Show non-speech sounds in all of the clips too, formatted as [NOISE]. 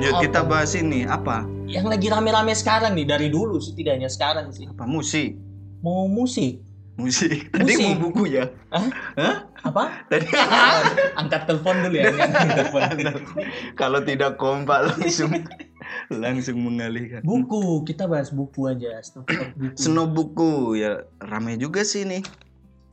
lanjut Apa? kita bahas ini apa? Yang lagi rame-rame sekarang nih dari dulu sih tidak hanya sekarang sih. Apa musik? Mau musik. Musik. [LAUGHS] Tadi Musik. mau buku ya? Hah? Hah? Apa? Tadi [LAUGHS] Angkat telepon dulu ya. [LAUGHS] Kalau tidak kompak langsung langsung mengalihkan. Buku, kita bahas buku aja. Buku. Snow buku ya rame juga sih nih.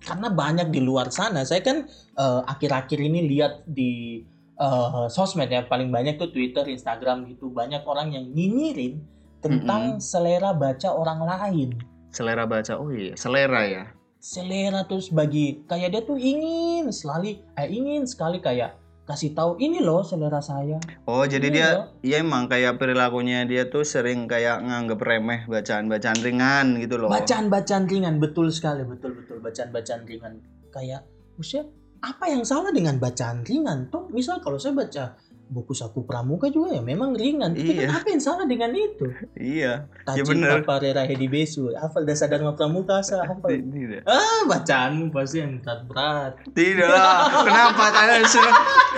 Karena banyak di luar sana. Saya kan eh, akhir-akhir ini lihat di eh, sosmed ya paling banyak tuh Twitter, Instagram gitu. Banyak orang yang nyinyirin tentang selera baca orang lain. Selera baca. Oh iya, selera ya. selera terus bagi kayak dia tuh ingin sekali eh ingin sekali kayak kasih tahu ini loh selera saya Oh, jadi Iya, dia loh. ya emang kayak perilakunya dia tuh sering kayak nganggep remeh bacaan-bacaan ringan gitu loh. bacaan-bacaan ringan betul sekali betul betul bacaan-bacaan ringan kayak maksudnya apa yang salah dengan bacaan ringan toh misal kalau saya baca buku saku pramuka juga ya memang ringan Tapi Iya. kan apa yang salah dengan itu Iya. Tajim bener. apa rera hedi besu hafal dasar dharma pramuka saya [LAUGHS] hafal Tidak. ah bacaanmu pasti yang berat berat Tidak lah. Kenapa [LAUGHS]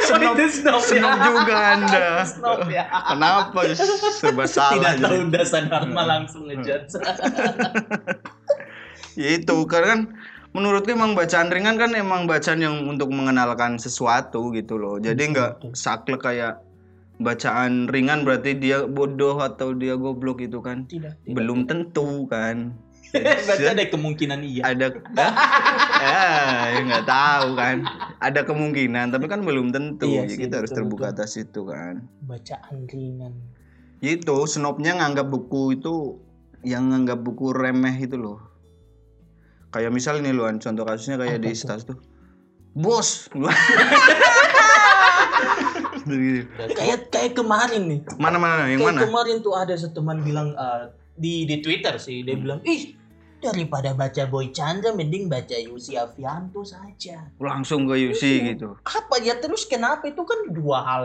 Itu snob ya. snob juga Anda? [LAUGHS] Snob ya. Kenapa serba salah tidak tahu jadi? dasar dharma langsung ngejudge Ya itu karena kan menurutku emang bacaan ringan kan emang bacaan yang untuk mengenalkan sesuatu gitu loh. Jadi nggak saklek kayak bacaan ringan berarti dia bodoh atau dia goblok gitu kan. tidak, tidak. Belum tentu kan. [LAUGHS] Berarti ada kemungkinan iya ada [LAUGHS] ya nggak tahu kan ada kemungkinan tapi kan belum tentu Iya Ya, sih, kita harus terbuka betul. atas itu kan bacaan ringan itu snobnya nganggap buku itu yang nganggap buku remeh itu loh kayak misal nih luan contoh kasusnya kayak Apa di stas tuh. Bos! [LAUGHS] Gitu. kayak kayak kemarin nih. Mana mana yang kayak mana? kemarin tuh ada seteman bilang eh, di di Twitter sih dia bilang ih daripada baca Boy Chandra mending baca Yusi Avianto saja. Langsung ke Yusi gitu. Apa ya terus kenapa? Itu kan dua hal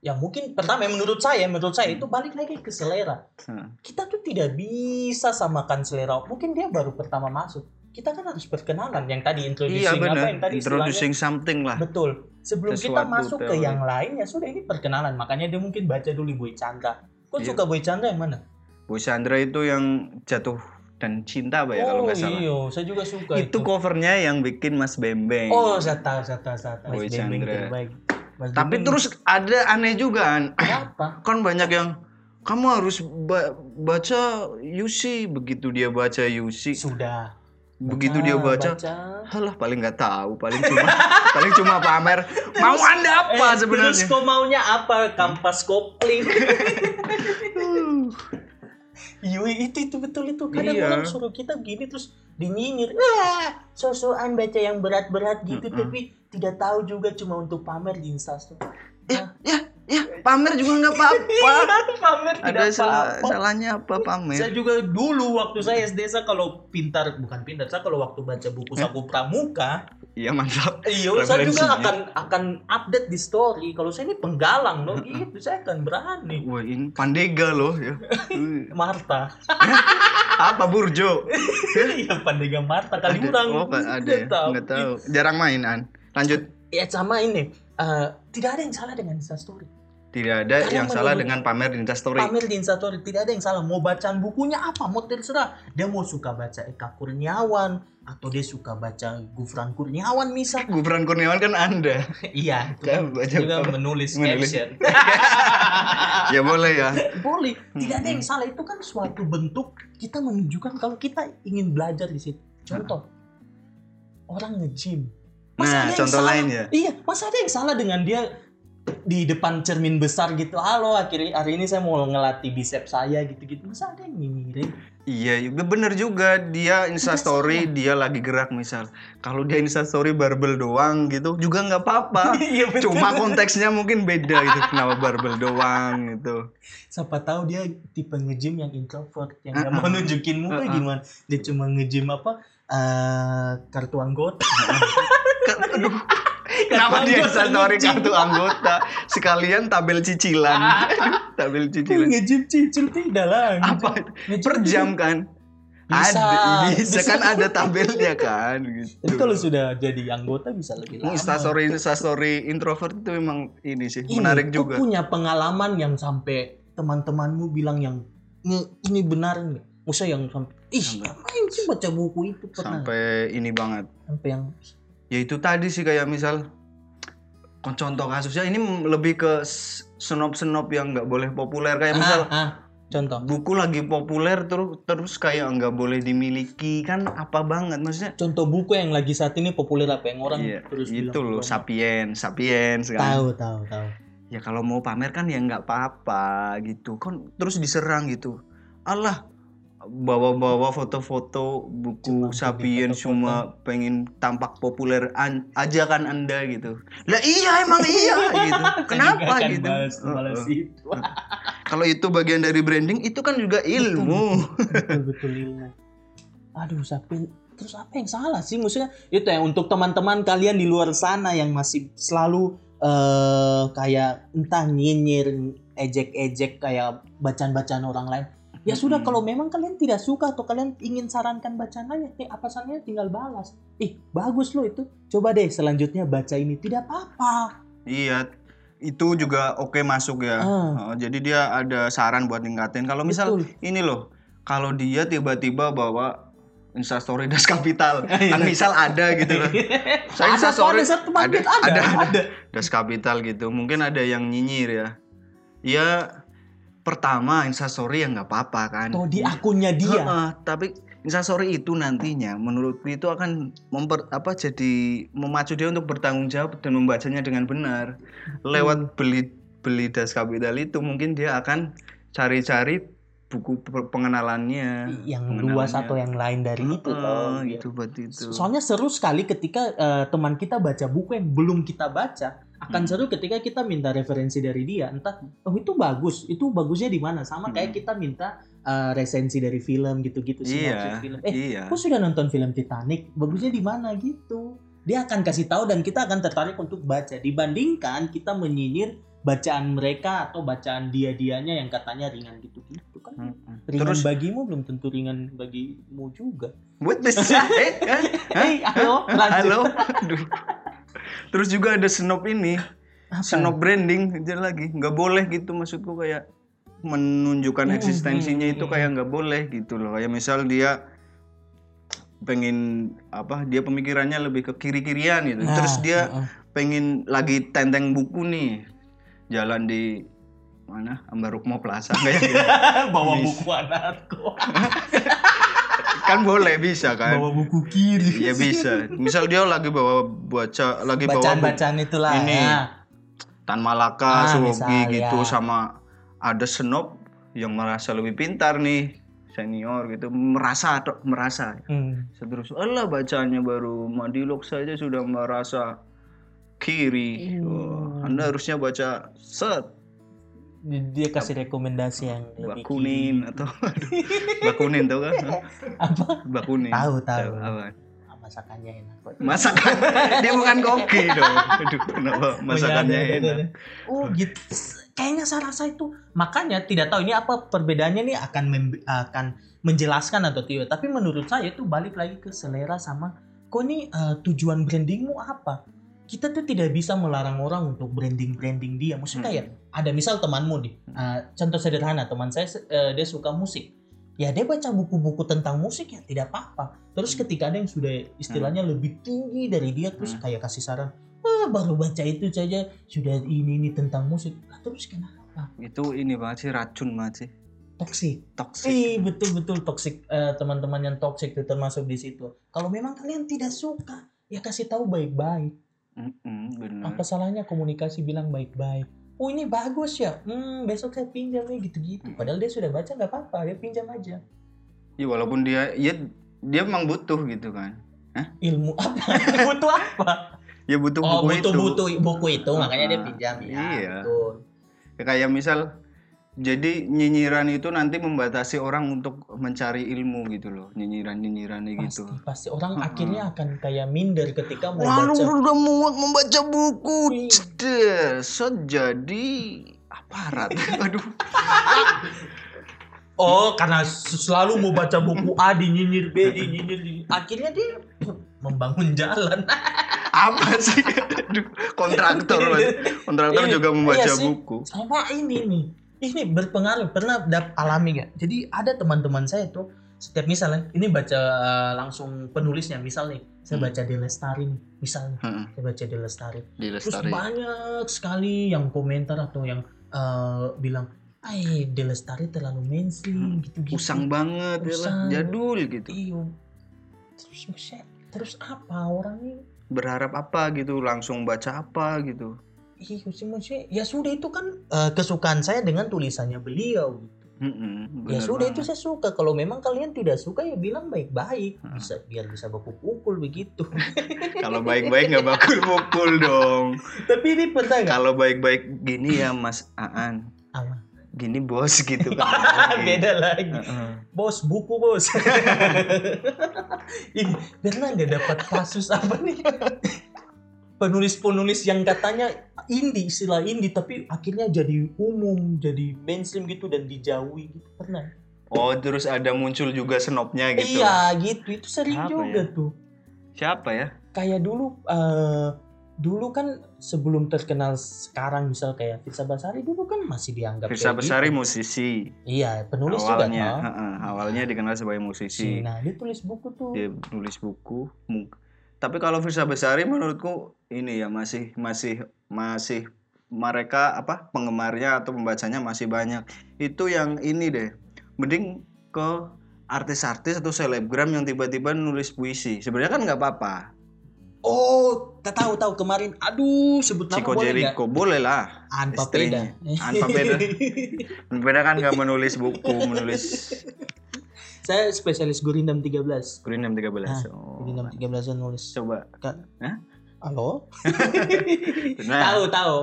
yang mungkin pertama yang menurut saya menurut saya itu balik lagi ke selera. Hmm. kita tuh tidak bisa samakan selera. Mungkin dia baru pertama masuk kita kan harus perkenalan yang tadi introducing iya apa benar. yang tadi introducing something lah. Betul. Sebelum kita Sesuatu masuk ke teori. yang lain ya sudah ini perkenalan. Makanya dia mungkin baca dulu Boy Chandra. Kau Iya. suka Boy Chandra yang mana? Bu Chandra itu yang jatuh dan cinta apa ya kalau nggak salah. iya saya juga suka itu covernya yang bikin Mas Bembeng. oh saya tahu saya tahu saya tahu. Boy Mas Bembeng Chandra. terbaik. Mas Tapi Bembeng. terus ada aneh juga kan. kenapa [COUGHS] Kan banyak yang kamu harus ba- baca Yusi begitu dia baca Yusi sudah begitu dia baca baca. halah paling nggak tahu paling cuma [LAUGHS] paling cuma pamer mau anda apa Eh, sebenarnya Terus kau maunya apa? Kampas kopling. [LAUGHS] Yui itu itu betul itu kadang Iya. orang suruh kita gini terus dinyinyir wah sosokan baca yang berat-berat gitu Mm-mm. tapi tidak tahu juga cuma untuk pamer di instastory ya ya ya pamer juga nggak apa-apa. [LAUGHS] Pamer ada tidak salah apa-apa. salahnya apa pamer? Saya juga dulu waktu saya SD saya kalau pintar bukan pintar saya kalau waktu baca buku saku pramuka iya mantap. iya saya juga akan akan update di story. Kalau saya ini penggalang loh gitu saya akan berani. Wah ini pandega loh ya. [LAUGHS] Marta. [LAUGHS] Apa burjo? Iya Pandega Marta kali Ada- orang. oh ada ya? nggak tahu. Jarang mainan lanjut. Ya sama ini. eh, tidak ada yang salah dengan Instastory. Tidak ada Karena yang salah dengan pamer di Instastory Pamer di Instastory tidak ada yang salah. Mau bacaan bukunya apa mau terserah. Dia mau suka baca Eka Kurniawan atau dia suka baca Gufran Kurniawan misal. [LAUGHS] Gufran Kurniawan kan anda iya, itu Kan kan baca juga apa? menulis, Menulis. caption. [LAUGHS] ya boleh ya Boleh, tidak ada yang salah. Itu kan suatu bentuk kita menunjukkan kalau kita ingin belajar di situ. Contoh, orang nge-gym. Masa nah contoh lain ya Iya, masa ada yang salah dengan dia di depan cermin besar gitu. Halo, akhirnya hari ini saya mau ngelatih bicep saya gitu-gitu. Masa ada yang nyinyirin? iya juga bener juga dia instastory dia lagi gerak misal kalau dia instastory barbel doang gitu juga nggak apa-apa [LAUGHS] Iya betul. cuma konteksnya mungkin beda gitu kenapa barbel doang gitu siapa tahu dia tipe nge-gym yang introvert yang nggak mau nunjukin muka Uh-uh. gimana. Dia cuma nge-gym apa? eh kartu anggota. Aduh, kenapa dia instastory kartu anggota sekalian tabel cicilan [LAUGHS] tabel cicilan nge-gym cicil tidak lah. apa per jam kan Bisa, ada, bisa, bisa. kan ada tabelnya kan gitu. Jadi kalau sudah jadi anggota bisa lebih lama. Instastory Instastory introvert itu memang ini sih Ini, menarik juga. punya pengalaman yang sampai teman-temanmu bilang yang ini, benar nih. Maksudnya yang sampai ih ngapain sih baca buku itu pernah Sampai ini banget. sampai yang Ya itu tadi sih kayak misal contoh kasusnya ini lebih ke senop-senop yang nggak boleh populer. Kayak misal ah, ah, contoh. buku lagi populer terus terus kayak nggak boleh dimiliki kan apa banget? Maksudnya contoh buku yang lagi saat ini populer apa yang orang Iya, terus itu loh banyak. sapiens sapiens kan? Tahu tahu tahu. Ya kalau mau pamer kan ya nggak apa-apa gitu. Kan terus diserang gitu. Allah bawa-bawa foto-foto buku Cuma foto-foto. cuma pengen tampak populer an- aja kan anda gitu. Lah iya emang iya [LAUGHS] gitu. Kenapa gitu? balas, balas Heeh. itu. [LAUGHS] Kalau itu bagian dari branding itu kan juga ilmu. betul betul [LAUGHS] ilmu aduh sapi terus apa yang salah sih? Maksudnya itu ya untuk teman-teman kalian di luar sana yang masih selalu eh kayak entah nyinyir ejek-ejek kayak bacaan-bacaan orang lain ya sudah Mm-mm. kalau memang kalian tidak suka atau kalian ingin sarankan bacaan lainnya eh apa sarannya tinggal balas ih bagus loh itu coba deh selanjutnya baca ini tidak apa-apa Iya, itu juga oke masuk ya. Ah. Oh, jadi dia ada saran buat ningkatin. Kalau misal Betul. ini loh, kalau dia tiba-tiba bawa Instastory das kapital, [LAUGHS] Iya. kan misal ada gitu loh. [LAUGHS] Saya Instastory ada satu ada, ada, ada, ada. das kapital gitu. Mungkin ada yang nyinyir ya. Ya pertama Instastory ya nggak apa-apa kan. atau di akunnya dia Heeh, tapi Instastory itu nantinya menurutku itu akan memper apa jadi memacu dia untuk bertanggung jawab dan membacanya dengan benar. Lewat beli beli das kapital itu mungkin dia akan cari-cari buku pe- pengenalannya. yang pengenalannya. luas atau yang lain dari itu Heeh, loh. itu buat itu. Soalnya seru sekali ketika eh, teman kita baca buku yang belum kita baca. Akan Hmm. seru ketika kita minta referensi dari dia. Entah, oh itu bagus, itu bagusnya di mana? Sama kayak Hmm. kita minta eh, resensi dari film gitu-gitu. sinopsis Iya, film. Eh, iya. aku sudah nonton film Titanic, bagusnya di mana gitu. Dia akan kasih tahu dan kita akan tertarik untuk baca. Dibandingkan kita menyinyir bacaan mereka atau bacaan dia-dianya yang katanya ringan gitu-gitu kan. Mm-mm. Ringan Terus bagimu belum tentu ringan bagimu juga. saya [LAUGHS] kan? Hah? Hei, halo. Halo. [LAUGHS] Aduh. Terus juga ada senop ini. Apa? Senop branding aja lagi nggak boleh gitu maksudku kayak menunjukkan Hmm, eksistensinya hmm, itu hmm. kayak nggak boleh gitu loh kayak misal dia pengen apa dia pemikirannya lebih ke kiri kirian gitu Nah, terus dia heeh. pengen lagi tenteng buku nih jalan di mana Ambarukmo Plaza kayak [LAUGHS] gitu. bawa buku anakku, [LAUGHS] kan boleh bisa kan bawa buku kiri. Iya bisa misal dia lagi bawa baca lagi bawa buku Bacaan-bacaan itulah. Ini. ya. Tan Malaka, Ah, Suwogi gitu ya. sama ada senop yang merasa lebih pintar nih senior gitu merasa tok merasa Hmm. terus Allah bacanya baru Madilog saja sudah merasa kiri Hmm. Wah, Anda harusnya baca set Dia kasih rekomendasi yang lebih Bakunin atau aduh, Bakunin tau kan Apa? Bakunin Tahu, tahu. apa? Ah, masakannya enak kok. masakan [LAUGHS] dia bukan koki dong aduh kenapa masakannya Oh, iya, ada, ada, enak ada. Oh gitu. Kayaknya saya rasa itu makanya tidak tahu ini apa perbedaannya nih akan akan menjelaskan atau tidak. Tapi menurut saya itu balik lagi ke selera sama kok ini eh, tujuan brandingmu apa? Kita tuh tidak bisa melarang orang untuk branding branding dia. Maksudnya Hmm. kayak ada misal temanmu nih, eh, contoh sederhana teman saya eh, dia suka musik. Ya dia baca buku-buku tentang musik ya tidak apa-apa. Terus ketika ada yang sudah istilahnya lebih tinggi dari dia terus Hmm. kayak kasih saran, ah baru baca itu saja sudah ini ini tentang musik. Lah terus kenapa? itu ini banget sih racun banget sih Toxic. toxic Eh betul betul toxic eh, teman-teman yang toxic itu termasuk di situ. Kalau memang kalian tidak suka, ya kasih tahu baik-baik. Benar Apa salahnya komunikasi bilang baik-baik? Oh ini bagus ya, hmm, besok saya pinjam ya gitu-gitu. Padahal dia sudah baca nggak apa-apa, dia pinjam aja. Ya walaupun dia ya dia memang butuh gitu kan. Ilmu apa? [LAUGHS] butuh apa? Ya butuh Oh buku butuh itu. butuh buku itu, makanya dia Ah, pinjam ya. iya. Betul. Ya, kayak misal jadi nyinyiran itu nanti membatasi orang untuk mencari ilmu gitu loh. Nyinyiran-nyinyirannya Pasti gitu. pasti orang Mm-mm. akhirnya akan kayak minder ketika mau Lalu udah muak membaca buku. Cedes, so jadi aparat. [LAUGHS] Aduh. Oh, karena selalu mau baca buku A dinyinyir B dinyinyir, dinyinyir. akhirnya dia membangun jalan. [LAUGHS] Apa sih? Aduh, kontraktor, [LAUGHS] kontraktor Iya, juga membaca iya sih. buku. Sama ini nih. Ini berpengaruh. Pernah dap alami gak? Jadi ada teman-teman saya tuh setiap misalnya ini baca uh, langsung penulisnya misal nih saya Hmm. baca di Lestari nih misalnya Heeh, saya baca di Lestari terus banyak sekali yang komentar atau yang uh, bilang ay di Lestari terlalu mainstream gitu-gitu Usang banget Usang. jadul gitu. iyo terus terus apa orang ini Berharap apa gitu, langsung baca apa gitu. Ya sudah itu kan uh, kesukaan saya dengan tulisannya beliau gitu. Mm-mm, ya sudah banget. itu saya suka kalau memang kalian tidak suka ya bilang baik-baik bisa biar bisa baku pukul begitu [LAUGHS] Kalau baik-baik nggak bakul mukul dong. tapi ini pernah nggak Kalau baik-baik gini ya Mas Aan. Apa? Gini bos gitu kan. [LAUGHS] beda lagi Heeh. bos buku bos [LAUGHS] ini pernah nggak dapat kasus apa nih penulis-penulis yang katanya indie istilah indie tapi akhirnya jadi umum jadi mainstream gitu dan dijauhi gitu pernah Oh, terus ada muncul juga senopnya gitu. iya gitu itu sering Apa juga ya? tuh Siapa ya? kayak dulu eh dulu kan sebelum terkenal sekarang misal kayak Firsa Basari dulu kan masih dianggap Firsa kayak Besari gitu. musisi. iya penulis juga awalnya, kan heeh, awalnya dikenal sebagai musisi. nah dia tulis buku tuh Dia nulis buku. Tapi kalau Firsa Besari menurutku ini ya masih masih masih mereka apa penggemarnya atau pembacanya masih banyak. Itu yang ini deh. Mending ke artis-artis atau selebgram yang tiba-tiba nulis puisi. Sebenarnya kan nggak apa-apa. oh tak tahu tahu kemarin aduh sebut nama Chico boleh nggak boleh lah. An Papeda Istrinya. An Papeda. Beda kan nggak menulis buku, menulis saya spesialis Gurindam 13 Gurindam 13. Ah, Oh. Gurindam 13 yang nulis Coba. Kak. Hah? halo Nah, [LAUGHS] tahu tahu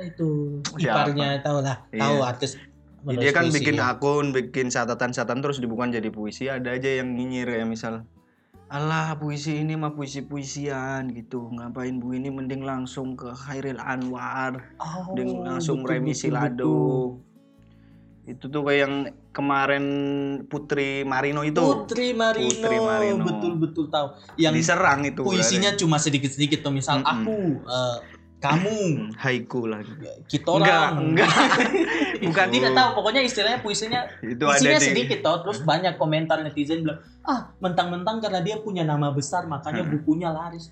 itu Siapa? iparnya tahu lah Iya. tahu artis Jadi menulis dia kan puisi, bikin ya. akun, bikin catatan-catatan terus dibukukan jadi puisi. Ada aja yang nyinyir ya misal, alah puisi ini mah puisi-puisian gitu. Ngapain bu ini mending langsung ke Khairil Anwar, oh, mending langsung betul, Remi betul, Silado. betul. Itu tuh kayak yang kemarin Putri Marino itu Putri Marino, Putri Marino. betul betul tahu yang diserang itu. puisinya cuma sedikit-sedikit tuh misal Mm-mm. aku eh, kamu [LAUGHS] haiku lah. kita Enggak, orang enggak. [LAUGHS] Bukan tidak tahu pokoknya istilahnya puisinya Itu ada isinya di sedikit toh terus banyak komentar netizen bilang ah mentang-mentang karena dia punya nama besar makanya Hmm. bukunya laris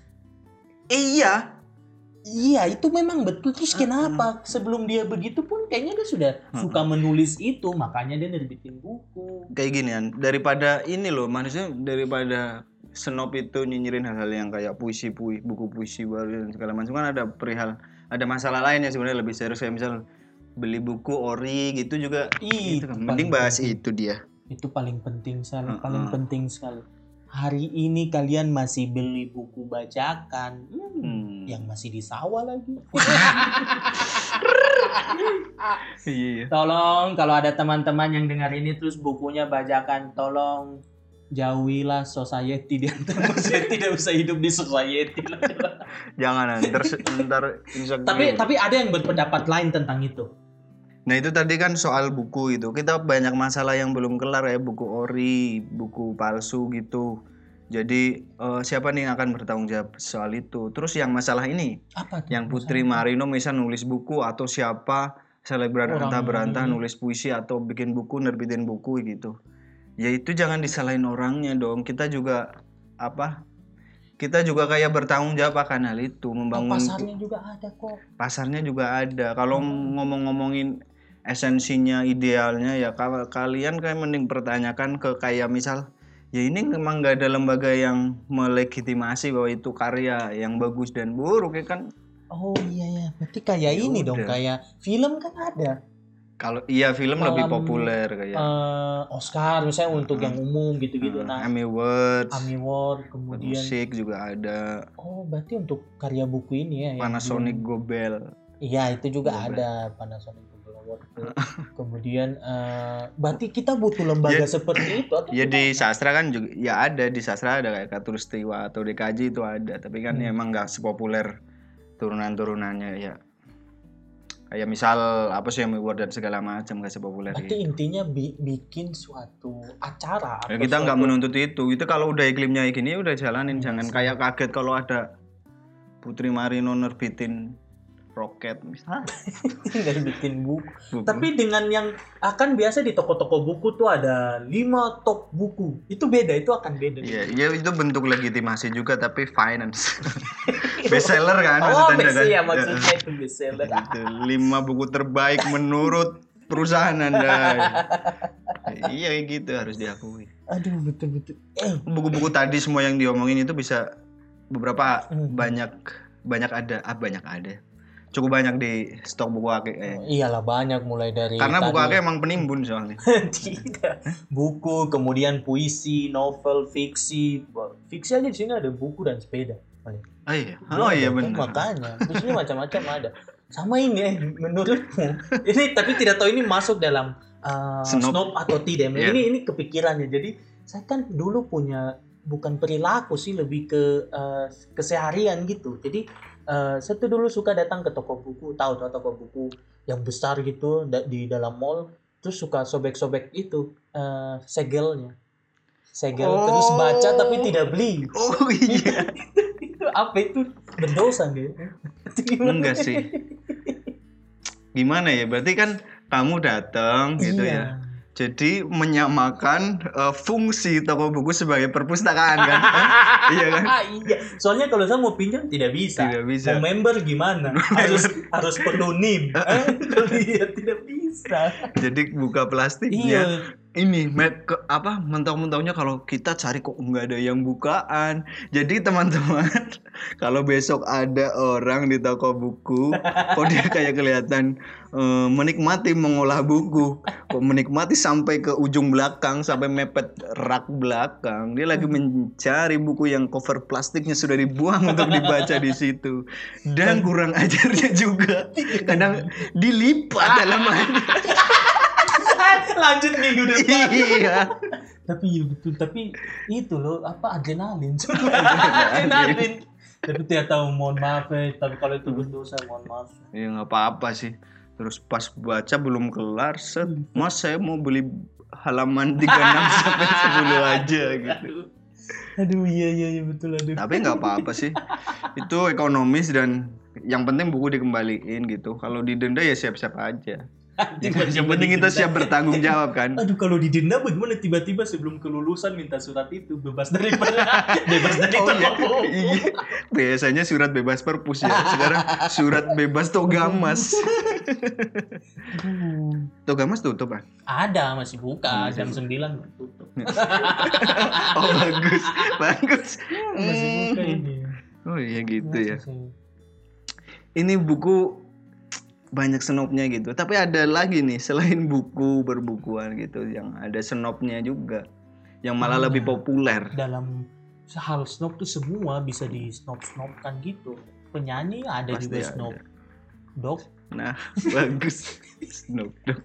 Iya, iya itu memang betul. Terus kenapa? Sebelum dia begitu pun kayaknya dia sudah Hmm. suka menulis itu makanya dia nerbitin buku. Kayak ginian daripada ini loh manusia daripada senop itu nyinyirin hal-hal yang kayak puisi puisi buku puisi baru dan segala macam kan ada perihal ada masalah lain yang sebenarnya lebih serius. Kayak misal beli buku ori gitu juga. Ih, itu kan. mending bahas itu dia. Itu paling penting sekali Heeh. paling penting sekali hari ini kalian masih beli buku bacakan. Hmm, Hmm. yang masih di sawah lagi. [LAUGHS] Iya tolong kalau ada teman-teman yang dengar ini terus bukunya bajakan tolong jauhilah society di antara [LAUGHS] tidak usah hidup di society. Jangan ntar [LAUGHS] ntar tapi tapi ada yang berpendapat lain tentang itu nah itu tadi kan soal buku itu. Kita banyak masalah yang belum kelar ya buku ori buku palsu gitu. Jadi eh, siapa nih yang akan bertanggung jawab soal itu? Terus yang masalah ini apa tuh yang Putri masalah? Marino misal nulis buku atau siapa selebgram antah berantah nulis puisi atau bikin buku nerbitin buku gitu. Ya itu jangan disalahin orangnya dong. Kita juga apa kita juga kayak bertanggung jawab akan hal itu Oh, membangun pasarnya juga ada kok. Pasarnya juga ada. Kalau Hmm. ngomong-ngomongin esensinya idealnya ya. Kalau kalian kayak mending pertanyakan ke kayak misal ya ini memang nggak ada lembaga yang melegitimasi bahwa itu karya yang bagus dan buruk ya kan? Oh iya ya berarti kayak Ya ini dong udah. kayak film kan ada. Kalau iya film lebih Malam, populer kayak. eh, Oscar misalnya untuk Hmm. yang umum gitu-gitu. Uh, nah Emmy Awards Ami Award kemudian musik juga ada. Oh berarti untuk karya buku ini ya yang Panasonic belum- Gobel. Iya itu juga Global. ada Panasonic Award itu. [LAUGHS] Kemudian eh, berarti kita butuh lembaga Ya- seperti itu atau ya gimana? di sastra kan juga ya ada di sastra ada kayak Katulistiwa atau DKJ itu ada tapi kan Hmm. ya emang nggak sepopuler turunan-turunannya ya Kayak misal apa sih yang Award dan segala macam kasih populer Berarti gitu. intinya bi- bikin suatu acara Ya, kita nggak suatu- menuntut itu. Itu kalau udah iklimnya gini udah jalanin. Iya Jangan kayak kaget kalau ada Putri Marino nerbitin roket misalnya. [LAUGHS] tinggal bikin buku. Buku. Tapi dengan yang akan biasa di toko-toko buku tuh ada lima top buku. Itu beda, itu akan beda. Iya, iya itu bentuk legitimasi juga tapi finance. [LAUGHS] Bestseller kan Oh, maksudnya kan. ya maksudnya itu bestseller. Gitu. [LAUGHS] Lima buku terbaik menurut perusahaan Anda. iya kayak gitu harus diakui. Aduh, betul-betul. Eh, Buku-buku tadi semua yang diomongin itu bisa beberapa Hmm. banyak banyak ada, ah banyak ada. Cukup banyak di stok buku ake. eh. iyalah banyak mulai dari Karena buku ake emang penimbun soalnya. [LAUGHS] tidak buku kemudian puisi novel fiksi fiksi aja di sini ada buku dan sepeda Oh iya, oh iya Ada, benar. makanya di sini macam-macam ada sama ini eh, menurutmu ini tapi tidak tahu ini masuk dalam uh, Snob. snob atau tidak Iya. ini ini kepikirannya jadi saya kan dulu punya bukan perilaku sih lebih ke uh, keseharian gitu jadi uh, saya tuh dulu suka datang ke toko buku tahu tuh toko buku yang besar gitu da- di dalam mall terus suka sobek-sobek itu uh, segelnya segel terus baca tapi Oh. tidak beli Oh iya. itu apa itu berdosa gitu Enggak sih. Gimana ya? Berarti kan kamu datang gitu Iya. ya. Jadi menyamakan eh, fungsi toko buku sebagai perpustakaan kan? [LAUGHS] iya kan? Ah, iya. Soalnya kalau saya mau pinjam tidak bisa. Tidak bisa. Mau member gimana? [LAUGHS] harus harus perlu NIM. [LAUGHS] Eh, Kalau iya tidak bisa. Jadi buka plastiknya Iya. Ini ke, apa mentok-mentoknya kalau kita cari kok nggak ada yang bukaan. Jadi teman-teman [LAUGHS] kalau besok ada orang di toko buku, kok dia kayak kelihatan eh, menikmati mengolah buku, kok menikmati sampai ke ujung belakang sampai mepet rak belakang. Dia lagi mencari buku yang cover plastiknya sudah dibuang untuk dibaca di situ. Dan kurang [LAUGHS] ajarnya juga kadang dilipat dalam [LAUGHS] Lanjut minggu depan. iya. Tapi iya betul. Tapi itu loh apa adrenalin. [LAUGHS] Adrenalin. Tapi tidak tahu mohon maaf ya. Tapi kalau itu berdosa mohon maaf. Ya nggak apa-apa sih. Terus pas baca belum kelar, set, mas saya mau beli halaman 36 [LAUGHS] sampai 10 aja gitu. Aduh iya iya iya betul aduh. Tapi nggak apa-apa sih. Itu ekonomis dan yang penting buku dikembaliin gitu. Kalau didenda ya siap-siap aja. Yang penting kita siap bertanggung jawab kan. Aduh kalau didenda bagaimana tiba-tiba sebelum kelulusan minta surat itu bebas dari [LAUGHS] bebas dari Oh iya, iya. Biasanya surat bebas perpus ya. Sekarang surat bebas togamas. [LAUGHS] Togamas tutup kan? Ada masih buka Masih jam 9 tutup. [LAUGHS] Oh bagus, bagus. Masih buka Hmm. ini. Oh iya gitu ya. Masih sih. ini buku banyak senopnya gitu. Tapi ada lagi nih selain buku berbukuan gitu yang ada senopnya juga yang malah Ada. lebih populer. Dalam hal snob tuh semua bisa di snob snobkan gitu. Penyanyi ada Pasti juga ada. snob. Dok. Nah, [LAUGHS] bagus. Snoop Dogg.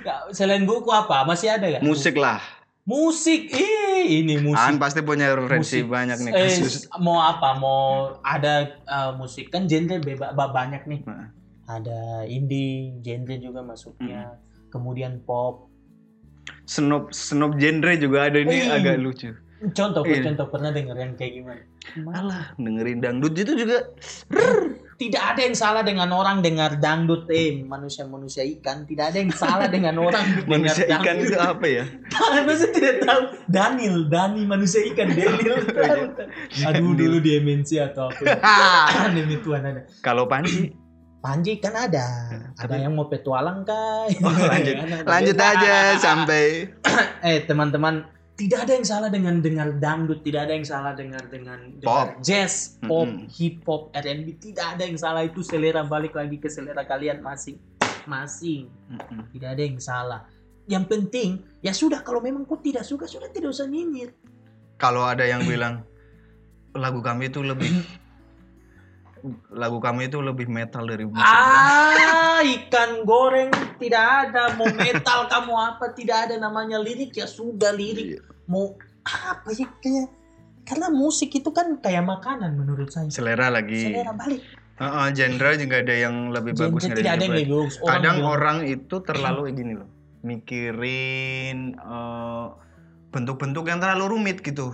Ya, selain buku apa? Masih ada ya? Musik lah. Musik. Ih, ini musik. An pasti punya referensi Musik. banyak nih Eh, kasus. mau apa? Mau ada eh, musik kan genre beba ba- banyak nih. Nah. Ada indie, genre juga masuknya. Hmm. Kemudian pop. Snoop Snoop genre juga ada ini Ih. agak lucu. Contoh, Iya. contoh pernah denger yang kayak gimana? Alah, dengerin dangdut itu juga Tidak ada yang salah dengan orang dengar dangdut eh manusia-manusia ikan. Tidak ada yang salah dengan orang [LAUGHS] manusia dengar ikan itu dangdut. apa ya? [LAUGHS] Masa tidak tahu? Daniel, Dani manusia ikan, Daniel. [LAUGHS] Tahu. Aduh dulu di MNC atau apa? Demi Tuhan ada. Kalau Panji, Panji kan ada. Ada Tapi- yang mau petualang kah? [LAUGHS] oh, lanjut, Ada- lanjut aja sampai [COUGHS] Eh teman-teman, tidak ada yang salah dengan dengar dangdut, tidak ada yang salah dengan dengan dengar Pop. jazz, pop, Mm-mm. hip hop, R&B, tidak ada yang salah itu selera balik lagi ke selera kalian masing masing. Mm-mm. Tidak ada yang salah. Yang penting ya sudah kalau memang kau tidak suka sudah tidak usah nyinyir. kalau ada yang bilang [COUGHS] lagu kami itu lebih [COUGHS] lagu kami itu lebih metal dari musik. Ah, ikan goreng tidak ada. Mau metal kamu apa tidak ada namanya lirik ya sudah lirik. Iya. Mau apa ya kayak karena musik itu kan kayak makanan menurut saya. Selera lagi. Selera balik. Heeh, genre juga ada yang lebih Genre bagus tidak ada yang lebih bagus. Orang kadang bilang, orang itu terlalu kayak gini loh mikirin eh, bentuk-bentuk yang terlalu rumit gitu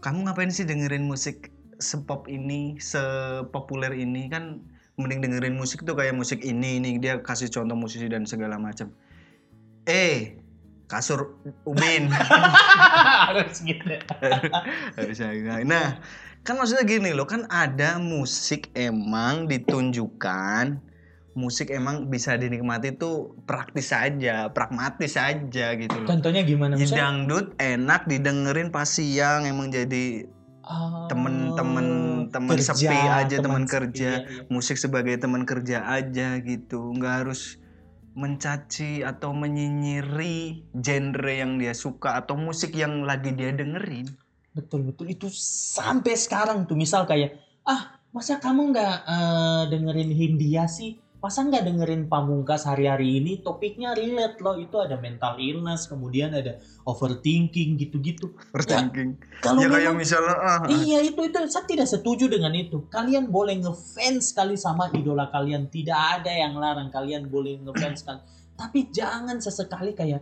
kamu ngapain sih dengerin musik sepop ini sepopuler ini kan mending dengerin musik tuh kayak musik ini ini dia kasih contoh musisi dan segala macam. Eh kasur ubin. [LAUGHS] Harus gitu. [LAUGHS] harusnya nah kan maksudnya gini loh kan ada musik emang ditunjukkan musik emang bisa dinikmati tuh praktis saja pragmatis saja gitu loh. Contohnya gimana Ya, dangdut enak didengerin pas siang emang jadi Temen-temen temen kerja, sepi aja teman kerja iya, iya. musik sebagai teman kerja aja gitu nggak harus mencaci atau menyinyiri genre yang dia suka atau musik yang lagi dia dengerin Betul betul itu sampai sekarang tuh misal kayak ah masa kamu nggak eh, dengerin Hindia sih? Masa nggak dengerin Pamungkas hari-hari ini? Topiknya relate loh itu ada mental illness, kemudian ada overthinking gitu-gitu. overthinking Kalau ya kayak memang misalnya ah, Iya itu itu saya tidak setuju dengan itu. Kalian boleh ngefans sekali sama idola kalian, tidak ada yang larang kalian boleh ngefans kan. Tapi jangan sesekali kayak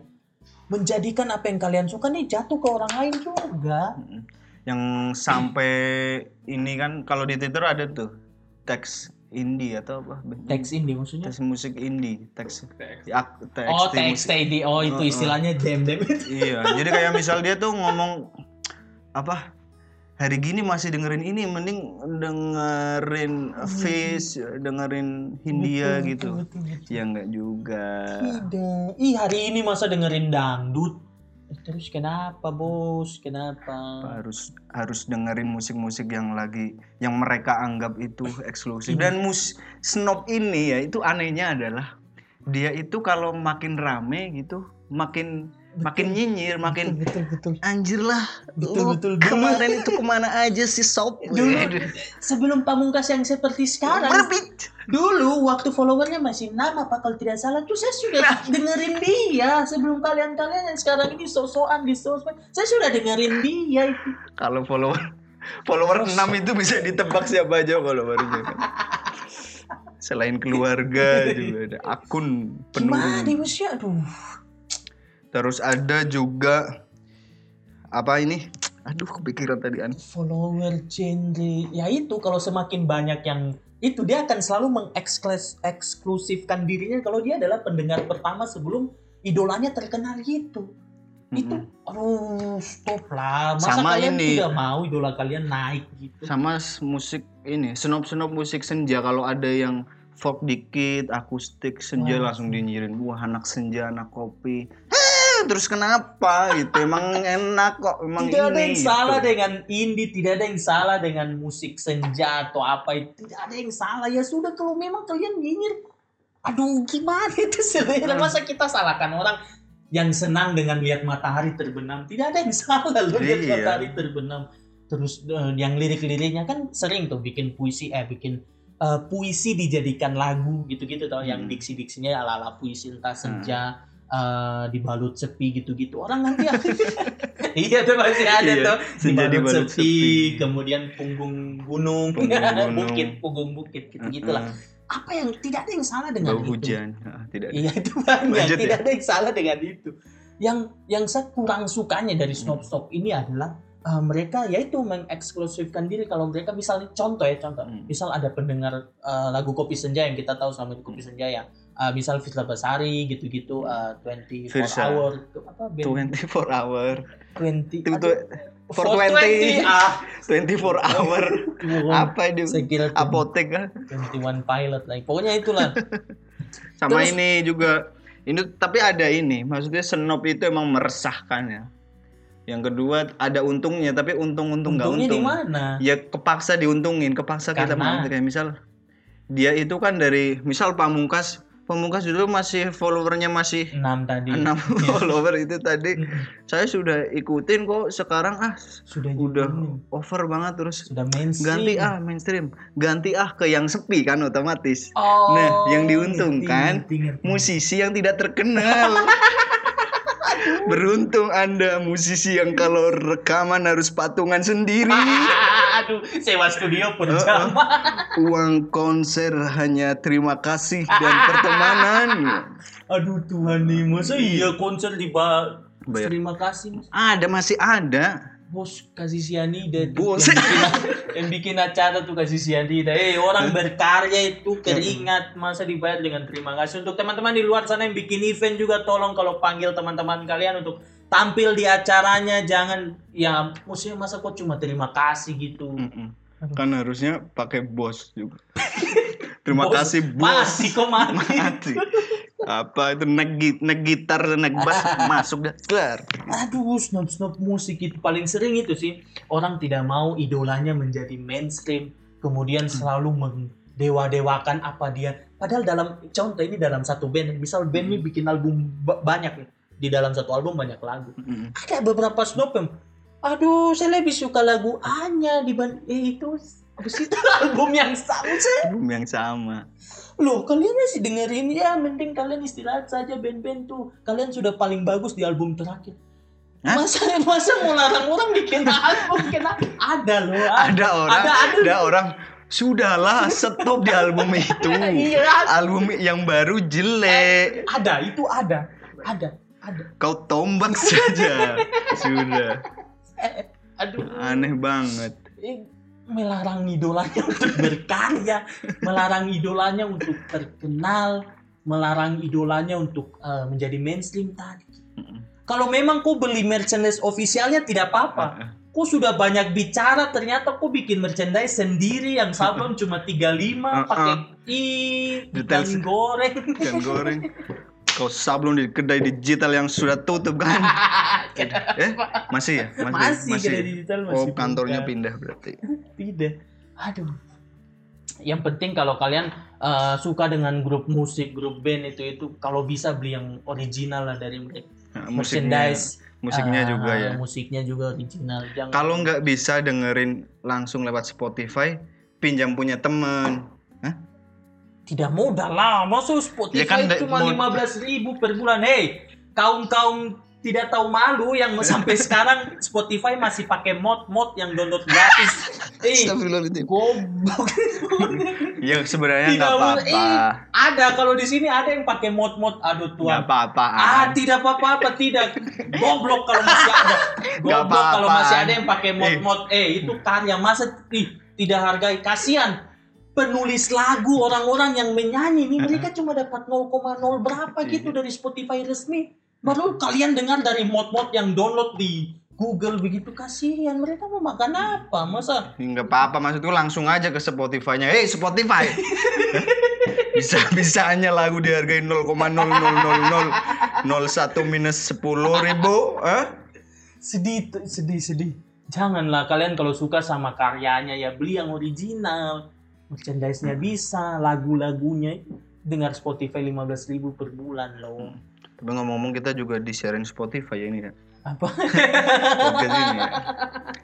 menjadikan apa yang kalian suka nih jatuh ke orang lain juga. Yang sampai ini kan kalau di Twitter ada tuh teks indie atau apa Teks indie maksudnya? teks musik indie teks ya, teks Oh di teks indie, oh itu istilahnya dem itu. [LAUGHS] iya jadi kayak misal dia tuh ngomong apa hari gini masih dengerin ini mending dengerin Fish dengerin Hindia Betul, gitu betul, betul, betul. ya enggak juga Tidak. Ih hari ini masa dengerin dangdut. Eh, Terus kenapa bos? Kenapa? harus harus dengerin musik-musik yang lagi yang mereka anggap itu eksklusif Ini. dan mus snob ini ya itu anehnya adalah dia itu kalau makin rame gitu makin makin nyinyir makin betul betul. anjir lah Betul, betul. Dulu- kemarin itu ke mana aja sih sob Dulu sebelum pamungkas yang seperti sekarang Berbit. Dulu waktu followernya masih nama apa kalau tidak salah tuh saya sudah dengerin dia sebelum kalian-kalian yang sekarang ini sok-sokan di sosmed saya sudah dengerin dia itu. kalau follower follower. 6 itu bisa ditebak siapa aja followernya [LAUGHS] selain keluarga juga ada akun Gimana penuh ya? Aduh. Terus ada juga apa ini aduh kepikiran tadi an Follower genre ya itu kalau semakin banyak yang itu dia akan selalu mengeksklusifkan dirinya kalau dia adalah pendengar pertama sebelum idolanya terkenal gitu. Itu Mm-mm. aduh stop lah. Masa Sama kalian ini. tidak mau idola kalian naik gitu? sama musik ini senop senop musik senja kalau ada yang folk dikit akustik senja Wah. langsung dinyirin wah anak senja anak kopi terus kenapa gitu emang enak kok emang tidak ada ini yang gitu. salah dengan indie, tidak ada yang salah dengan musik senja atau apa itu. Tidak ada yang salah. Ya sudah kalau memang kalian nyinyir, aduh gimana itu selera Hmm. masa kita salahkan orang yang senang dengan lihat matahari terbenam. Tidak ada yang salah loh lihat Iya. matahari terbenam. Terus eh, yang lirik-liriknya kan sering tuh bikin puisi eh bikin eh, puisi dijadikan lagu gitu-gitu tau yang Hmm. diksi-diksinya ala-ala puisi entah senja eh, dibalut sepi gitu-gitu. Orang nanti [LAUGHS] iya tuh masih ada Iya, tuh dibalut dibalut sepi, sepi. kemudian punggung gunung, Punggung [LAUGHS] gunung. bukit, punggung bukit gitu-gitulah. Heeh, Apa yang tidak ada yang salah dengan bau itu? hujan Heeh, tidak ada. Iya itu banyak, Lanjut tidak ya? ada yang salah dengan itu. Yang yang saya kurang sukanya dari snob stop ini adalah uh, mereka yaitu mengeksklusifkan diri kalau mereka misalnya contoh ya contoh, Hmm. misal ada pendengar uh, lagu Kopi Senja yang kita tahu sama Kopi Senja ya, uh, misal Fitla Basari gitu-gitu, uh, 24 Firsa. hour, apa band 24 hour. 20, Itu- aduh, itu 420. 420, ah, 24 hour. Apa itu? Tuh. Apotek kan 21 pilot lah, pokoknya itulah. [LAUGHS] sama Terus- ini juga. Ini tapi ada ini. Maksudnya senop itu emang meresahkan ya. Yang kedua ada untungnya tapi untung-untung nggak Untungnya di untung. mana? ya kepaksa diuntungin. Kepaksa kita Karena- mau kayak misal dia itu kan dari misal pamungkas pamungkas dulu masih followernya masih 6 tadi. enam [LAUGHS] Iya. follower itu tadi saya sudah ikutin kok sekarang ah Sudah udah diumumin. over banget terus sudah mainstream. ganti ah mainstream ganti ah ke yang sepi kan otomatis Oh, Nah, yang diuntungkan, ngerti, ngerti, ngerti. musisi yang tidak terkenal [LAUGHS] Beruntung Anda musisi yang kalau rekaman harus patungan sendiri. [LAUGHS] Aduh, sewa studio per Uh-uh. jam. Uang konser hanya terima kasih dan [LAUGHS] pertemanan. Aduh Tuhan nih, masa iya konser di ba- Bayar. Terima kasih Mas. Ada masih ada. Bos kasih sianida tuh Bos. yang bikin, yang bikin acara tuh kasih sianida. Eh orang [LAUGHS] berkarya itu keringat masa dibayar dengan terima kasih untuk teman-teman di luar sana yang bikin event juga tolong kalau panggil teman-teman kalian untuk tampil di acaranya jangan ya maksudnya masa kok cuma terima kasih gitu. Mm-mm. Kan harusnya pakai bos juga. [LAUGHS] Terima Bos. kasih bos. Mati kok mati. [LAUGHS] Mati. Apa itu gi- naik gitar bass [LAUGHS] masuk dah kelar. Aduh, snob-snob musik itu paling sering itu sih. Orang tidak mau idolanya menjadi mainstream, kemudian selalu mendewa-dewakan apa dia. Padahal dalam contoh ini dalam satu band, misal band ini bikin album ba- banyak nih. Di dalam satu album banyak lagu. Mm-mm. Ada beberapa snob yang aduh, saya lebih suka lagu A-nya dibanding eh, itu habis [LAUGHS] itu album yang sama sih. Album yang sama. Loh, kalian masih dengerin ya, mending kalian istirahat saja band-band tuh. Kalian sudah paling bagus di album terakhir. Hah? Masa masa mau larang orang bikin album kena ada loh. Ada orang, Ada, ada, ada. orang sudahlah stop di album itu. Iya. Album yang baru jelek. Ada, itu ada. Ada, ada. Kau tombak saja. [LAUGHS] Sudah. Eh, aduh. Aneh banget. Melarang idolanya [LAUGHS] untuk berkarya, melarang idolanya untuk terkenal, melarang idolanya untuk eh, menjadi mainstream tadi. Kalau memang kau beli merchandise officialnya tidak apa-apa. Kau sudah banyak bicara, ternyata kau bikin merchandise sendiri yang sablon cuma 35 Uh-uh. pakai i ikan goreng. Ikan goreng. [LAUGHS] Kau sablon di kedai digital yang sudah tutup kan? [LAUGHS] Eh, masih ya? masih, kedai digital masih Oh, kantornya buka. pindah berarti. [LAUGHS] Tidak. Aduh. Yang penting kalau kalian eh, suka dengan grup musik, grup band itu itu kalau bisa beli yang original lah dari mereka. Nah, musiknya, Merchandise. musiknya eh, juga ya. Musiknya juga original. Jangan Kalau nggak bisa dengerin langsung lewat Spotify, pinjam punya temen. Tidak mudah lah. Masuk Spotify Ya kan, cuma lima belas ribu per bulan. Hei, kaum kaum tidak tahu malu yang [LAUGHS] sampai sekarang Spotify masih pakai mod-mod yang download gratis. [LAUGHS] Eh, goblok. [LAUGHS] Ya sebenarnya Tidak nggak apa-apa. Eh, ada kalau di sini ada yang pakai mod-mod. Aduh Nggak Tuhan. apa-apa. Ah, tidak apa-apa, tidak. Goblok kalau masih ada. Goblok kalau masih ada yang pakai mod-mod. Eh, itu karya masa ih, tidak hargai. Kasihan penulis lagu orang-orang yang menyanyi ini mereka cuma dapat 0,0 berapa gitu dari Spotify resmi. Baru kalian dengar dari mod-mod yang download di Google begitu kasihan mereka mau makan apa masa Nggak apa-apa maksudku langsung aja ke Spotify-nya. Hey Spotify. [LAUGHS] bisa bisanya lagu dihargai 0,00001 minus 10 ribu. Hah? sedih sedih sedih janganlah kalian kalau suka sama karyanya ya beli yang original merchandise-nya bisa lagu-lagunya dengar Spotify 15.000 per bulan loh Tapi ngomong-ngomong kita juga di sharing Spotify ya ini ya. apa Podcast ini ya.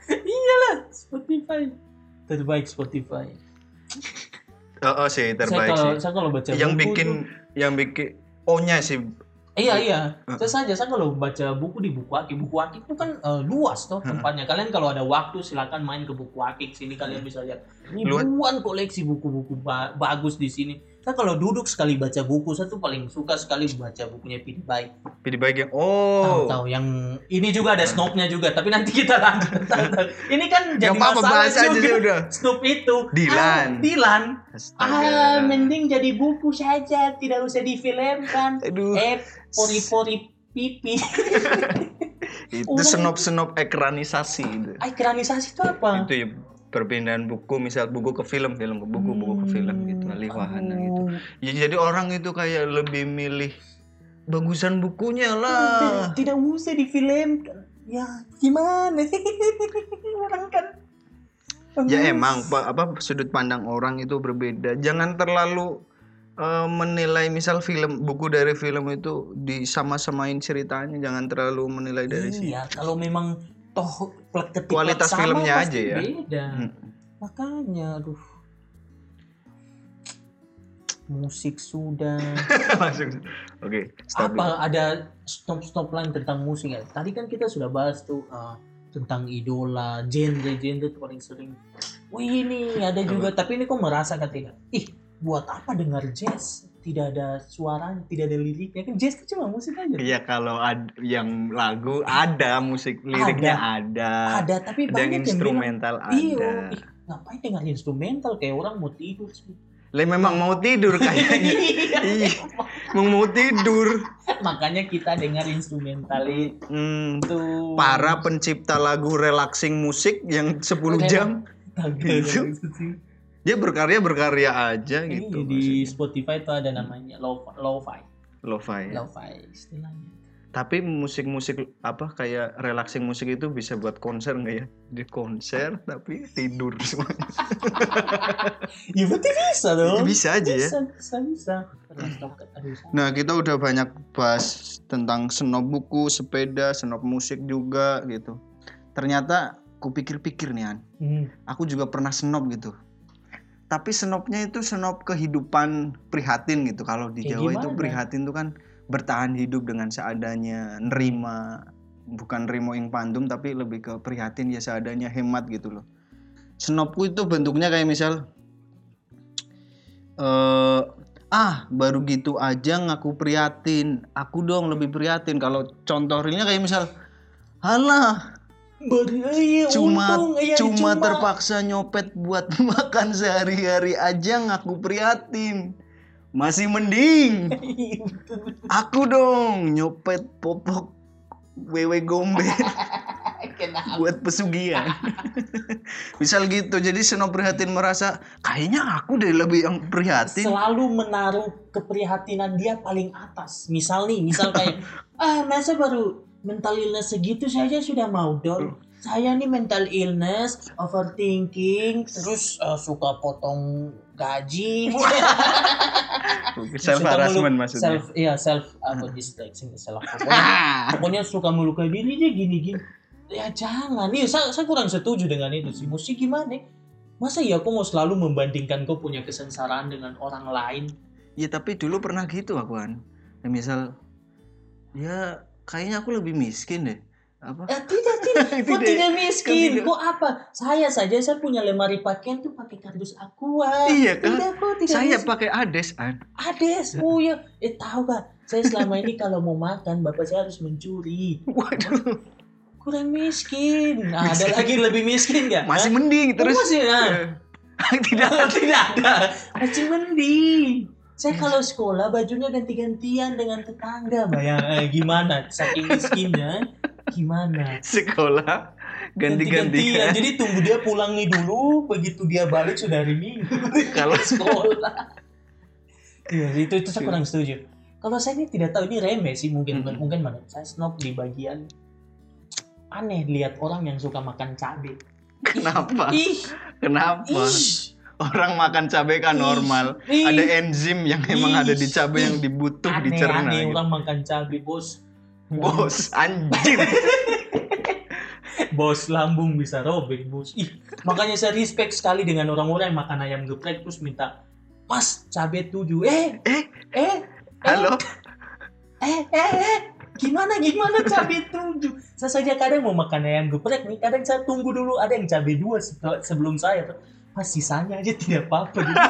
[LAUGHS] iyalah Spotify terbaik Spotify Oh, oh sih saya terbaik kalau sih. saya kalau baca Yang bikin tuh- yang bikin O-nya sih. Iya iya, Uh. saya saja saya kalau baca buku di buku akik, buku akik itu kan eh, luas toh tempatnya. Kalian kalau ada waktu silakan main ke buku akik sini kalian bisa lihat ribuan koleksi buku-buku ba- bagus di sini. Saya kalau duduk sekali baca buku, saya tuh paling suka sekali baca bukunya Pidi Baik. Pilih baik yang oh. tahu yang ini juga ada snobnya juga, tapi nanti kita lanjut. [LAUGHS] ini kan jadi Gak apa-apa masalah bahas aja juga. sih udah. Snob itu. Dilan. Ah, Dilan. Ah, mending jadi buku saja, tidak usah difilmkan. Aduh. Eh, pori-pori pipi. [LAUGHS] Itu senop-senop ekranisasi itu. Ekranisasi itu apa? Itu ya perpindahan buku misal buku ke film film ke buku buku ke film gitu alih wahana gitu. Aduh. ya jadi orang itu kayak lebih milih bagusan bukunya Tidak, lah tidak usah difilmkan. Ya, gimana? [LAUGHS] Orang kan ya emang pa- apa sudut pandang orang itu berbeda. Jangan terlalu eh, menilai misal film buku dari film itu disama-samain ceritanya. Jangan terlalu menilai dari situ. Iya, kalau memang toh plek ketik Kualitas sama, filmnya pasti aja ya. Beda. Hmm. Makanya, aduh. musik sudah. [LAUGHS] Langsung. Oke, dulu. Apa ada stop stop line tentang musik ya? Tadi kan kita sudah bahas tuh uh, tentang idola, genre genre itu paling sering. Wih ini ada juga, tapi ini kok merasa kan tidak? Ih, buat apa dengar jazz? Tidak ada suara, tidak ada liriknya kan jazz cuma musik aja. Iya kalau ad, yang lagu ada musik liriknya ada. Ada, tapi Ada yang banyak yang bilang instrumental Iya, ada. ih, ngapain dengar instrumental kayak orang mau tidur sih. Lah memang mau tidur kayaknya. [LAUGHS] Iya. Mau tidur. [LAUGHS] Makanya kita dengar instrumental Hmm, itu. para pencipta lagu relaxing musik yang 10 jam Gitu. Dia berkarya berkarya aja Ini gitu. di Spotify itu ada namanya lo lo-fi, Lo-fi. lo-fi istilahnya. Tapi musik-musik apa kayak relaxing musik itu bisa buat konser nggak ya? Di konser tapi tidur semuanya. [LAUGHS] Ya berarti bisa dong. bisa aja ya. Bisa, bisa, bisa. Stop. Nah, kita udah banyak bahas tentang snob buku, sepeda, snob musik juga gitu. Ternyata ku pikir-pikir nih An, Hmm. aku juga pernah snob gitu. Tapi snobnya itu snob kehidupan prihatin gitu. Kalau di Kayak Jawa itu prihatin tuh kan bertahan hidup dengan seadanya, nerima bukan rimo ing pandum tapi lebih ke prihatin ya seadanya hemat gitu loh. Snobku itu bentuknya kayak misal eh ah baru gitu aja ngaku prihatin. Aku dong lebih prihatin. Kalau contoh realnya kayak misal halah iya, cuma untung, iya, cuma terpaksa nyopet buat [LAUGHS] makan sehari-hari aja ngaku prihatin. Masih mending. [LAUGHS] Iya, aku dong nyopet popok wewe gombe [LAUGHS] buat pesugihan. Misal gitu jadi seno prihatin merasa kayaknya aku deh lebih yang prihatin. Selalu menaruh keprihatinan dia paling atas. Misal nih, misal kayak ah masa baru mental illness segitu saja sudah mau dong. Saya nih mental illness, overthinking, terus eh, suka potong gaji. [LAUGHS] self harassment maksudnya Self, iya self apa distracting self. Pokoknya, [LAUGHS] pokoknya suka melukai diri dia gini-gini. Ya jangan, nih saya, saya kurang setuju dengan itu sih. Musik gimana? Masa ya aku mau selalu membandingkan kau punya kesengsaraan dengan orang lain? ya tapi dulu pernah gitu aku kan Ya, misal ya kayaknya aku lebih miskin deh apa Eh, tidak, [LAUGHS] tidak. Kok Tidak. tidak miskin? Kok apa? Saya saja saya punya lemari pakaian tuh pakai kardus aqua. Iya kan? Tidak kok tidak saya miskin. pakai ades an Ades. Oh ya, eh tahu gak? Saya selama ini kalau mau makan bapak saya harus mencuri. waduh Kurang miskin. Nah, ada Miskin. lagi lebih miskin gak? masih mending terus Oh, masih, ah. Eh, [LAUGHS] tidak tidak ada. Masih mending. Saya kalau sekolah bajunya ganti-gantian dengan tetangga, bayang eh, gimana? Saking miskinnya, gimana? sekolah ganti-gantian. ganti-gantian Jadi tunggu dia pulang nih dulu, begitu dia balik sudah hari Minggu [LAUGHS] kalau [LAUGHS] sekolah. Iya, itu itu saya kurang setuju. Kalau saya ini tidak tahu ini remeh sih mungkin Hmm. mungkin mana saya snob di bagian aneh lihat orang yang suka makan cabai. kenapa Ih, kenapa ih, orang makan cabai kan normal ih. ada enzim yang emang Ih. ada di cabai yang dibutuh aneh, dicerna aneh gitu. orang makan cabai bos. bos anjing [LAUGHS] Bos lambung bisa robek bos. Ih, makanya saya respect sekali dengan orang-orang yang makan ayam geprek terus minta Mas cabai tujuh. Eh, eh eh, halo eh, eh, eh, gimana gimana cabai tujuh? Saya saja kadang mau makan ayam geprek nih, kadang saya tunggu dulu ada yang cabai dua se- sebelum saya. Pas sisanya aja tidak apa-apa. Jadi, [LAUGHS]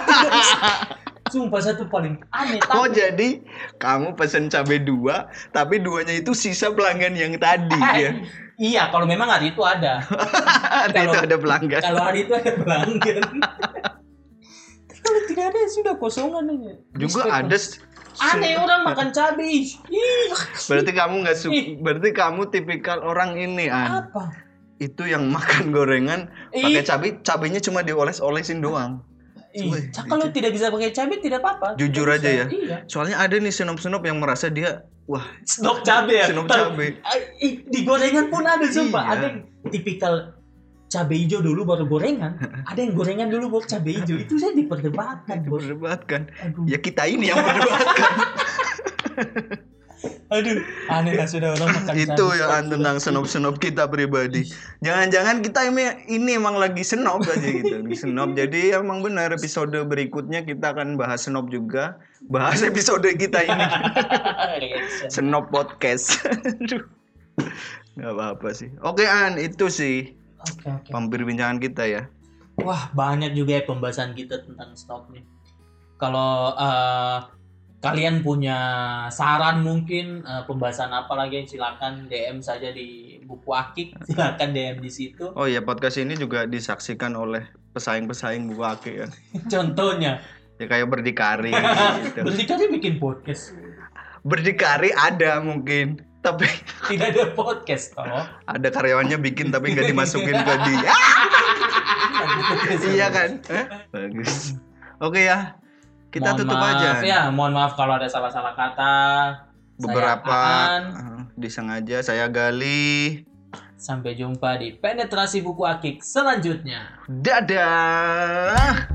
Sumpah satu paling aneh. oh tapi- jadi kamu pesen cabai dua tapi duanya itu sisa pelanggan yang tadi ya Iya, kalau memang hari itu ada. [LAUGHS] ada itu ada pelanggan Kalau hari itu ada pelanggan. [LAUGHS] Kalau tidak ada sudah kosongan aja. juga Respect. ada Aneh orang makan cabai. Berarti kamu nggak su Ih. berarti kamu tipikal orang ini an apa? Itu yang [LAUGHS] makan gorengan pakai cabai cabainya cuma dioles-olesin doang ih. Kalau tidak bisa pakai cabai tidak apa-apa. Jujur Tidak aja bisa. ya. Iya. soalnya ada nih senop-senop yang merasa dia wah Snob cabai ya. senop cabai Di gorengan pun ada sumpah. Iya. Ada yang tipikal cabai hijau dulu baru gorengan. [LAUGHS] Ada yang gorengan dulu baru cabai hijau. Itu saya diperdebatkan, diperdebatkan Aduh. ya kita ini yang [LAUGHS] berdebatkan Aduh, aneh lah sudah orang makan [LAUGHS] itu sandwich. ya tentang senop-senop kita pribadi. Jangan-jangan kita ini, ini emang lagi senop aja gitu, lagi senop. Jadi emang benar episode berikutnya kita akan bahas senop juga, bahas episode kita ini [LAUGHS] senop podcast. Aduh. Gak apa-apa sih. Oke An, itu sih Oke, oke. pampir bincangan kita ya. Wah, banyak juga ya pembahasan kita tentang stok nih. Kalau eh, kalian punya saran mungkin eh, pembahasan apa lagi silakan DM saja di buku akik, [LAUGHS] silakan DM di situ. Oh iya podcast ini juga disaksikan oleh pesaing-pesaing buku akik ya. [LAUGHS] Contohnya, Ya kayak berdikari [LAUGHS] gitu. berdikari bikin podcast. Berdikari ada mungkin, tapi Tidak ada podcast toh. ada karyawannya bikin tapi nggak dimasukin ke dia. iya kan? Eh? Bagus. Oke ya. Kita Mohon tutup maaf aja. ya, mohon maaf kalau ada salah-salah kata. Beberapa Saya eh, disengaja saya gali. Sampai jumpa di penetrasi buku akik selanjutnya. Dadah.